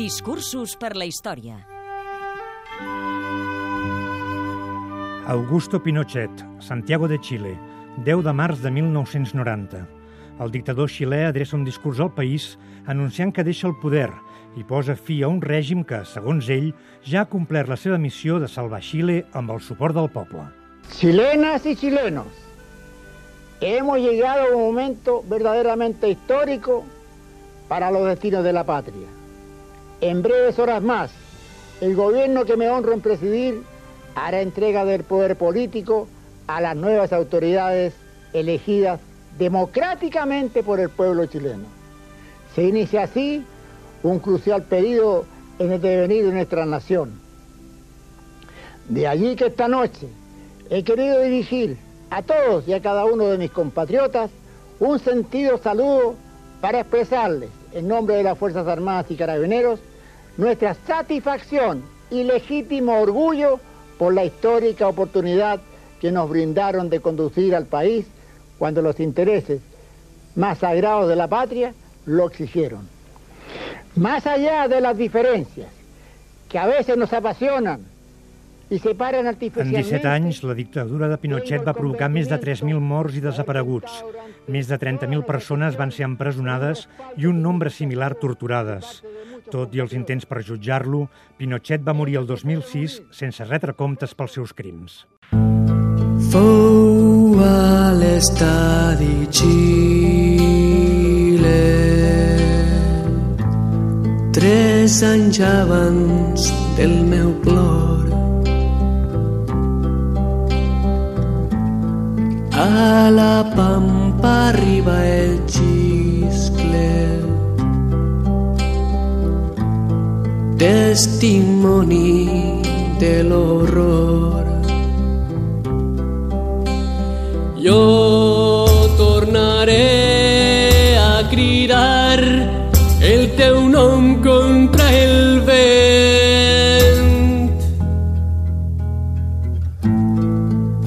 Discursos per la història. Augusto Pinochet, Santiago de Chile, 10 de març de 1990. El dictador xilè adreça un discurs al país anunciant que deixa el poder i posa fi a un règim que, segons ell, ja ha complert la seva missió de salvar Xile amb el suport del poble. Chilenas y chilenos, hemos llegado a un momento verdaderamente histórico para los destinos de la patria. En breves horas más, el gobierno que me honro en presidir hará entrega del poder político a las nuevas autoridades elegidas democráticamente por el pueblo chileno. Se inicia así un crucial periodo en el devenir de nuestra nación. De allí que esta noche he querido dirigir a todos y a cada uno de mis compatriotas un sentido saludo para expresarles, en nombre de las Fuerzas Armadas y Carabineros, nuestra satisfacción y legítimo orgullo por la histórica oportunidad que nos brindaron de conducir al país cuando los intereses más sagrados de la patria lo exigieron. Más allá de las diferencias que a veces nos apasionan i separen En artificialment... 17 anys, la dictadura de Pinochet va provocar més de 3.000 morts i desapareguts. Més de 30.000 persones van ser empresonades i un nombre similar torturades. Tot i els intents per jutjar-lo, Pinochet va morir el 2006 sense retre comptes pels seus crims. Fou a l'estadi Xile. Tres anys abans del meu plor. A la pampa arriba el xiscle Testimoni de l'horror jo tornaré a cridar el teu nom contra el vent.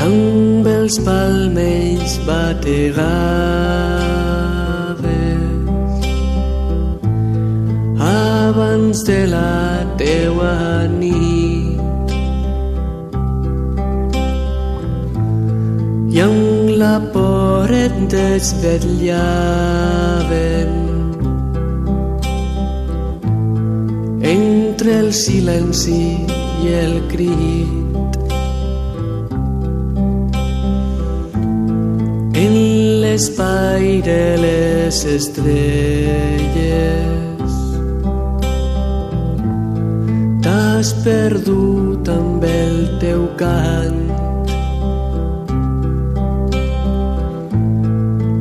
Amb els palmells bategaves abans de la teua nit. I amb la por et desvetllaven. Entre el silenci i el crit. En l'espai de les estrelles perdut amb el teu cant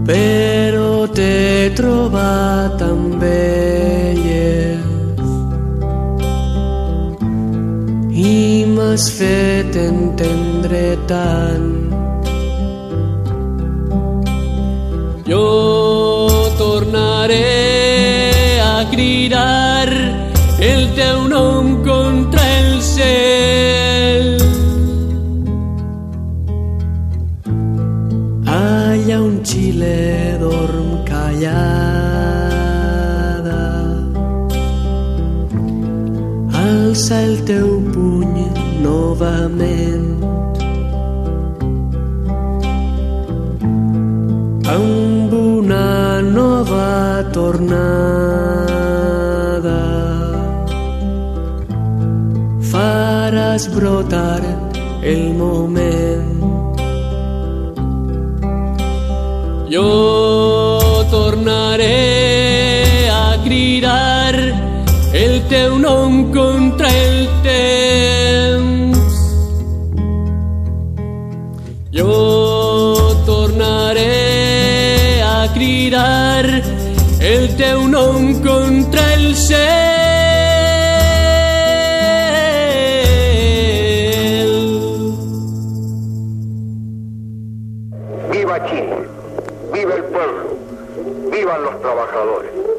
però t'he trobat amb elles i m'has fet entendre tant. Jo tornaré a cridar el teu nom contra el cel. Allà un Xile dorm callada. Alça el teu puny novament. Amb una nova tornada faràs brotar el moment jo tornaré a cridar el teu nom contra el temps. Jo tornaré a cridar el teu nom contra el cel. vivan los trabajadores.